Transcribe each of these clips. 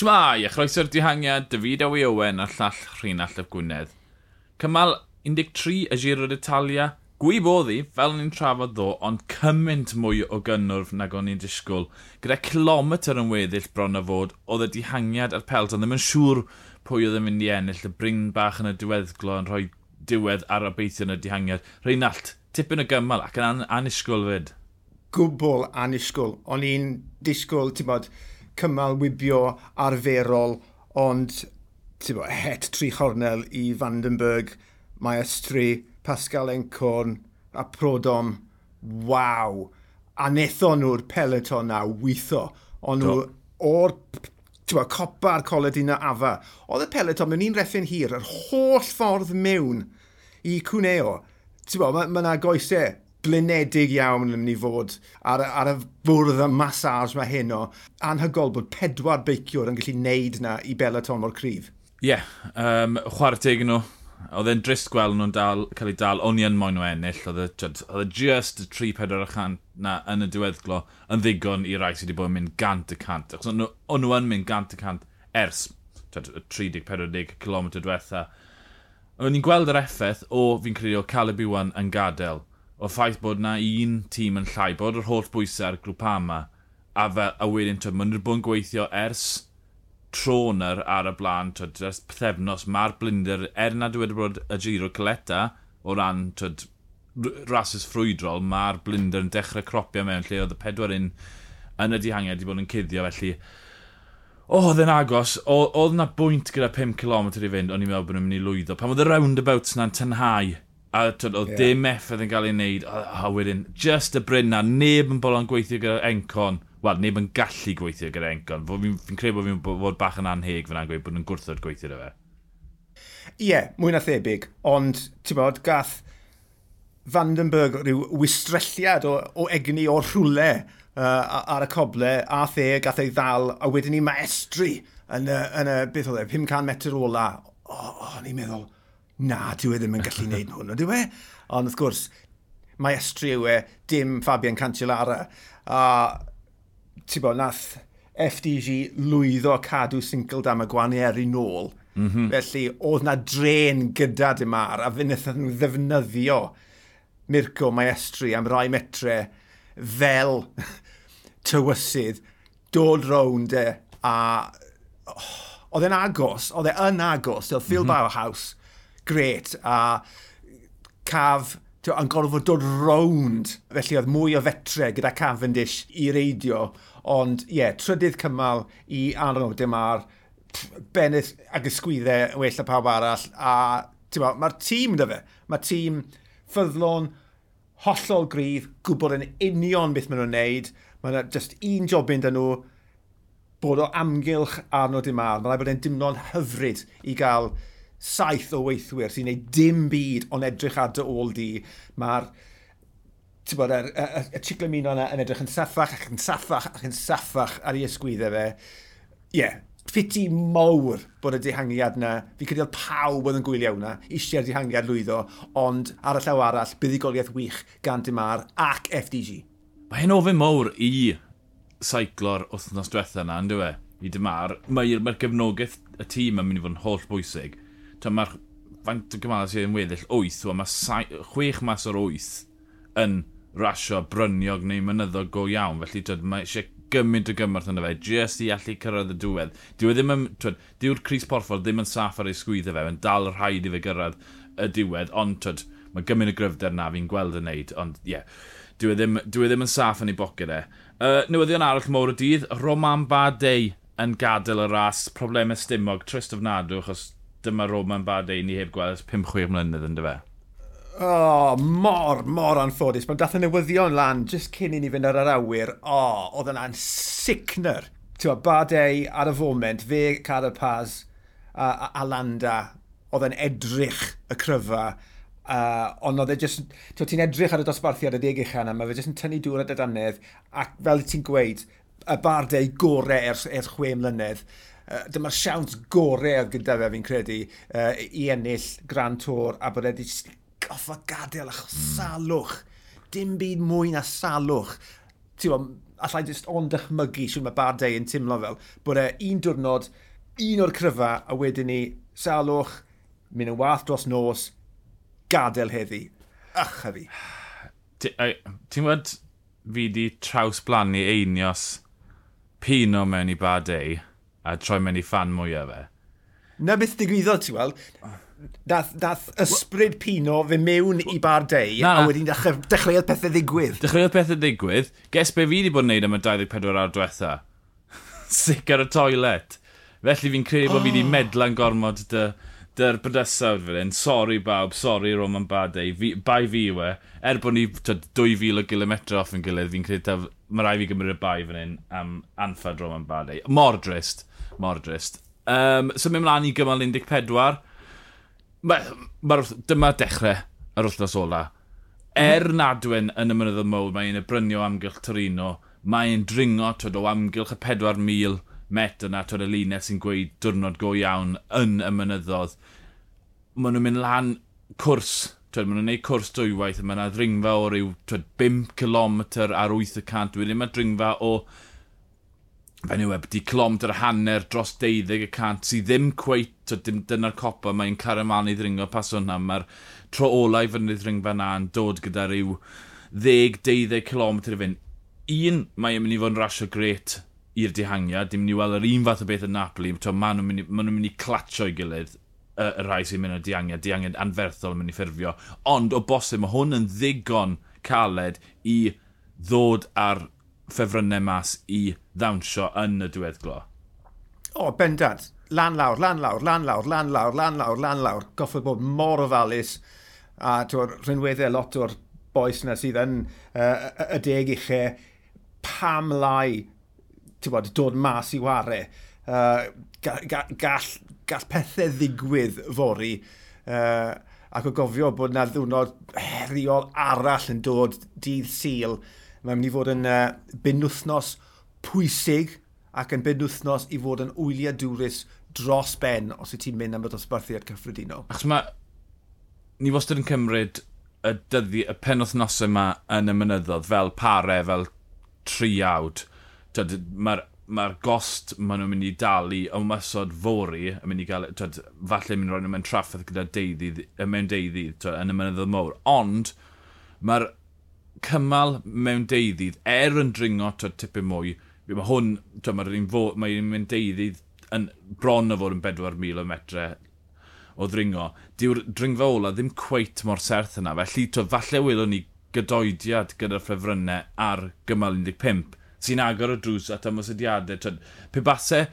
Shmai, a chroeso'r dihangiad, David Awi Owen a llall Rhinall y Gwynedd. Cymal 13 y Giro d'Italia, gwyb oedd hi, fel ni'n trafod ddo, ond cymaint mwy o gynnwrf nag o'n i'n disgwyl. Gyda kilometr yn weddill bron a fod, oedd y dihangiad a'r pelt, ond ddim yn siŵr pwy oedd yn mynd i ennill, y brin bach yn y diweddglo yn rhoi diwedd ar obeithio yn y dihangiad. Rheinald, tipyn o gymal ac yn an anisgwyl fyd. Gwbl anisgwyl. O'n i'n disgwyl, ti'n bod, cymal wybio arferol, ond bo, het tri chornel i Vandenberg, Maestri, Pascal Encorn a Prodom. Waw! A netho nhw'r peleton na weitho. Ond nhw o'r bo, copa'r coled un afa. Oedd y peleton mewn un reffin hir, yr holl ffordd mewn i Cwneo. Ti'n bo, mae yna ma goesau blinedig iawn yn mynd i fod ar, ar y bwrdd y massage mae hyn o. Anhygol bod pedwar beiciwr yn gallu neud na i Bellaton mor cryf. Ie, yeah, um, chwarae teg nhw. Oedd e'n drist gweld nhw'n dal, cael ei dal, o'n i yn moyn o ennill, oedd e, e just y 3-4 na yn y diweddglo yn ddigon i rai sydd wedi bod yn mynd gant y cant. Ac o'n nhw yn mynd gant y cant ers 30-40 km diwetha. O'n i'n gweld yr effaith o fi'n credu o Caleb Iwan yn gadael o ffaith bod na un tîm yn llai, bod yr holl bwysau ar grŵp ama, a, fe, a wedyn, twyd, mae'n rhywbwn gweithio ers troner ar y blaen, twyd, ers pethefnos, mae'r blinder, er nad wedi bod y giro coleta, o ran, twyd, rhasys ffrwydrol, mae'r blinder yn dechrau cropio mewn lle oedd y pedwar un yn y dihangiad wedi bod yn cuddio, felly O, oh, oedd e'n agos, oedd yna bwynt gyda 5km i fynd, o'n i'n meddwl bod nhw'n mynd i lwyddo. Pan oedd y roundabouts na'n tynhau, a oedd yeah. dim effaith yn cael ei wneud, a, a wedyn, just y bryn na, neb yn bolon gweithio gyda Encon, wel, neb yn gallu gweithio gyda Encon, fi'n fi credu bod fi'n bod bach yn anheg fyna'n gweud bod nhw'n gwrthod gweithio gyda fe. Ie, yeah, mwy na thebyg, ond, ti'n bod, gath Vandenberg rhyw wistrelliad o, o egni o rhwle uh, ar y coble, a the gath ei ddal, a wedyn ni maestri yn y, yn y beth oedd e, 500 metr ola. O, oh, oh, ni'n meddwl, na, dyw e ddim yn gallu gwneud hwn, ydyw e? Ond wrth gwrs, mae estri yw e, dim Fabian Cancellara. A, ti'n bod, nath FDG lwyddo cadw single dam y gwanieri nôl. Mm -hmm. Felly, oedd na dren gyda dim ar, a fe wnaethon nhw ddefnyddio Mirko Maestri am rai metre fel tywysydd dod rownd e a oh, oedd e'n agos, oedd e yn agos, oedd Phil mm -hmm. Bauhaus gret a caf yn gorfod dod rownd. Felly oedd mwy o fetre gyda Cavendish i reidio. Ond ie, yeah, trydydd cymal i Arno Dymar, beneth ag ysgwyddau well a pawb arall. A mae'r tîm dy fe. Mae tîm ffyddlon, hollol gryf, gwybod yn union beth maen nhw'n neud Mae yna just un job jobyn dyn nhw, bod o amgylch Arno Dymar. Mae'n rhaid bod e'n dimlo'n hyfryd i gael saith o weithwyr sy'n neud dim byd ond edrych ar dy ôl di. Mae'r bod, y, y, y ciclamino yna yn edrych yn saffach ac yn saffach ac yn saffach ar ei ysgwyddau fe. Ie, yeah, ffiti mawr bod y dihangiad yna. Fi credu oedd pawb oedd yn gwylio hwnna, eisiau'r dihangiad lwyddo, ond ar y llaw arall, buddigoliaeth wych gan Dimar ac FDG. Mae hyn ofyn mawr i seiclo'r wythnos diwethaf yna, ynddo fe? I Dimar, mae'r mae, mae r gefnogaeth y tîm yn mynd i fod yn holl bwysig. Mae'r faint o gymalau sydd yn weddill 8, mae 6 mas o'r 8 yn rasio bryniog neu mynyddog go iawn. Felly twyd, mae eisiau gymaint o gymorth yna fe, jyst i allu cyrraedd y diwedd. Diwedd ddim yn, twyd, diw'r Cris Porffor ddim yn saff ar ei sgwyddo fe, mae'n dal rhaid i fe gyrraedd y diwedd, ond twyd, mae gymaint o gryfder na fi'n gweld yn neud, ond ie, yeah, dwi ddim, dwi e ddim yn saff yn ei boced e. Uh, newyddion arall mor y dydd, Roman Badei yn gadael y ras, problemau stymog, trist ofnadw, achos dyma Roman Fadei ni heb gweld 5-6 mlynedd yn dyfa. O, oh, mor, mor anffodus. Mae'n dath y newyddion lan just cyn i ni fynd ar yr awyr. O, oh, oedd yna'n sicner. Tewa, Badei ar y foment, fe, Carapaz a, a, a Landa, oedd yn edrych y cryfa. Uh, ond oedd e jyst... Ti'n edrych ar y dosbarthiad y deg eich a mae fe jyst yn tynnu dŵr y dedanedd. Ac fel ti'n gweud, y bardau gorau ers, ers chwe mlynedd. Uh, dyma'r siawns gorau oedd gyda fe fi'n credu uh, i ennill Grand Tour a bod wedi goffa gadael ach hmm. salwch. Dim byd mwy na salwch. Ti'n bod, allai jyst ond dychmygu siwn mae bardau yn teimlo fel bod e un diwrnod, un o'r cryfa a wedyn ni salwch, mynd yn wath dros nos, gadael heddi. Ych heddi. Ti'n gwybod, fi di traws blannu einios pino mewn i bad ei a troi mewn i fan mwyaf fe. Na beth digwyddodd, ti weld? Dath, dath ysbryd Pino fe mewn i bar dei, na, a wedyn dechreuodd pethau ddigwydd. Dechreuodd pethau ddigwydd. Ges be fi wedi bod yn neud am y 24 awr diwetha? Sic ar y toilet. Felly fi'n credu oh. bod fi wedi medlan gormod dy, dy'r brydysawd fel hyn. Sori bawb, sori Roman Badei, fi, bai fi yw e. Er bod ni 2000 o gilometr off yn gilydd, fi'n credu mae rai fi gymryd y bai fan hyn am anffad Roman Bardet. Mor drist, mor drist. Um, so mynd mlaen i gymal 14. Ma, ma, dyma dechrau yr wythnos ola. Er nadwyn yn y mynydd y mwl, mae'n brynio amgylch Torino, mae'n dringo twyd, o amgylch y 4,000 met yna, twyd y linau sy'n gweud diwrnod go iawn yn y mynyddodd. Maen nhw'n mynd lan cwrs twyd, maen nhw'n gwneud cwrs dwywaith, a mae yna ddringfa o ryw twyd, 5 km ar 800, wedyn mae dringfa o fe'n yw ebdi kilometr hanner dros 12 y cant sydd ddim cweit, twyd, dim dyna'r copa, mae'n caramani ddringo pas hwnna, mae'r tro olau fyny ddringfa na yn dod gyda rhyw 10-12 km i fynd. Un, mae'n mynd i fod yn rasio gret i'r dihangiad, dim mynd i weld yr un fath o beth yn Napoli, maen nhw'n mynd, ma nhw mynd i clatio i gilydd, y, y rhai sy'n mynd o diangen, diangen anferthol yn mynd i ffurfio. Ond o bosib, mae hwn yn ddigon caled i ddod ar ffefrynnau mas i ddawnsio yn y diweddglo. O, bendant. Lan lawr, lan lawr, lan lawr, lan lawr, lan lawr, lan lawr. Goffod bod mor ofalus a rhinweddau lot o'r boes yna sydd yn uh, y deg uchau pam lai bod, dod mas i ware uh, ga, gall, gall pethau ddigwydd fori uh, ac o gofio bod na ddiwrnod heriol arall yn dod dydd syl. Mae'n mynd i fod yn uh, benwthnos pwysig ac yn benwthnos i fod yn wyliadwrus dros ben os y ti'n mynd am y dosbarthiad cyffredinol. Achos mae... Ni wastad yn cymryd y dyddi, y penwthnos yma yn y mynyddodd fel pare, fel triawd. Mae'r mae'r gost maen nhw'n mynd i dalu o masod fori yn mynd i gael, twyd, falle mynd roi nhw mewn traffaith gyda deuddydd, mewn deuddydd twyd, yn y mynyddodd mowr. Ond mae'r cymal mewn deuddydd, er yn dringo twyd, tipyn mwy, mae hwn, mae'r un fo, mae mynd mewn deuddydd yn bron o fod yn 4,000 o metre o ddringo. Dyw'r dringfa ola ddim cweit mor serth yna. Felly, twyd, falle wylwn ni gydoediad gyda'r ffefrynnau ar gymal 15 sy'n agor o drws at ymwysediadau. Pe basau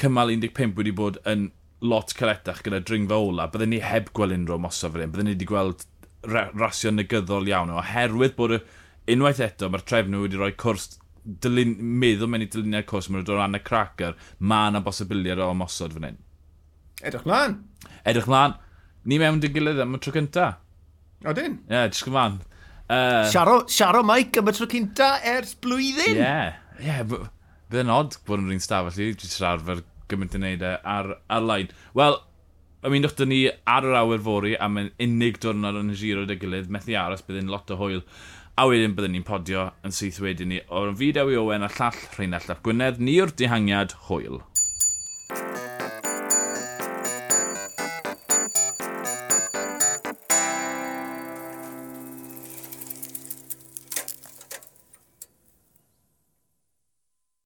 cymal 15 wedi bod yn lot caletach gyda dringfa ola, byddwn ni heb gweld unrhyw mosaf fan hyn, byddwn ni wedi gweld rasio negyddol iawn, oherwydd bod y, unwaith eto mae'r trefnw wedi rhoi cwrs dylun, meddwl mewn i dyluniau cwrs, mae'n dod ran y cracker, mae yna bosibiliad o mosod fan hyn. Edrych mlaen. Edrych mlaen. Ni mewn dy gilydd am y tro cynta. dyn? Ie, yeah, edrych mlaen. Uh, siaro, siaro Mike am y tro cynta ers blwyddyn. Ie, yeah, Ie, yeah, bydd yn od bod yn rhywun stafell i, jyst arfer gymaint yn neud e ar, ar lain. Wel, ymunwch dyn ni ar yr awyr fori am yn unig diwrnod yn y giro dy gilydd, methu aros bydd yn lot o hwyl. A wedyn byddwn ni'n podio yn syth wedyn ni. O'r fideo i Owen a llall Rheinald Ap Gwynedd, ni o'r dihangiad hwyl.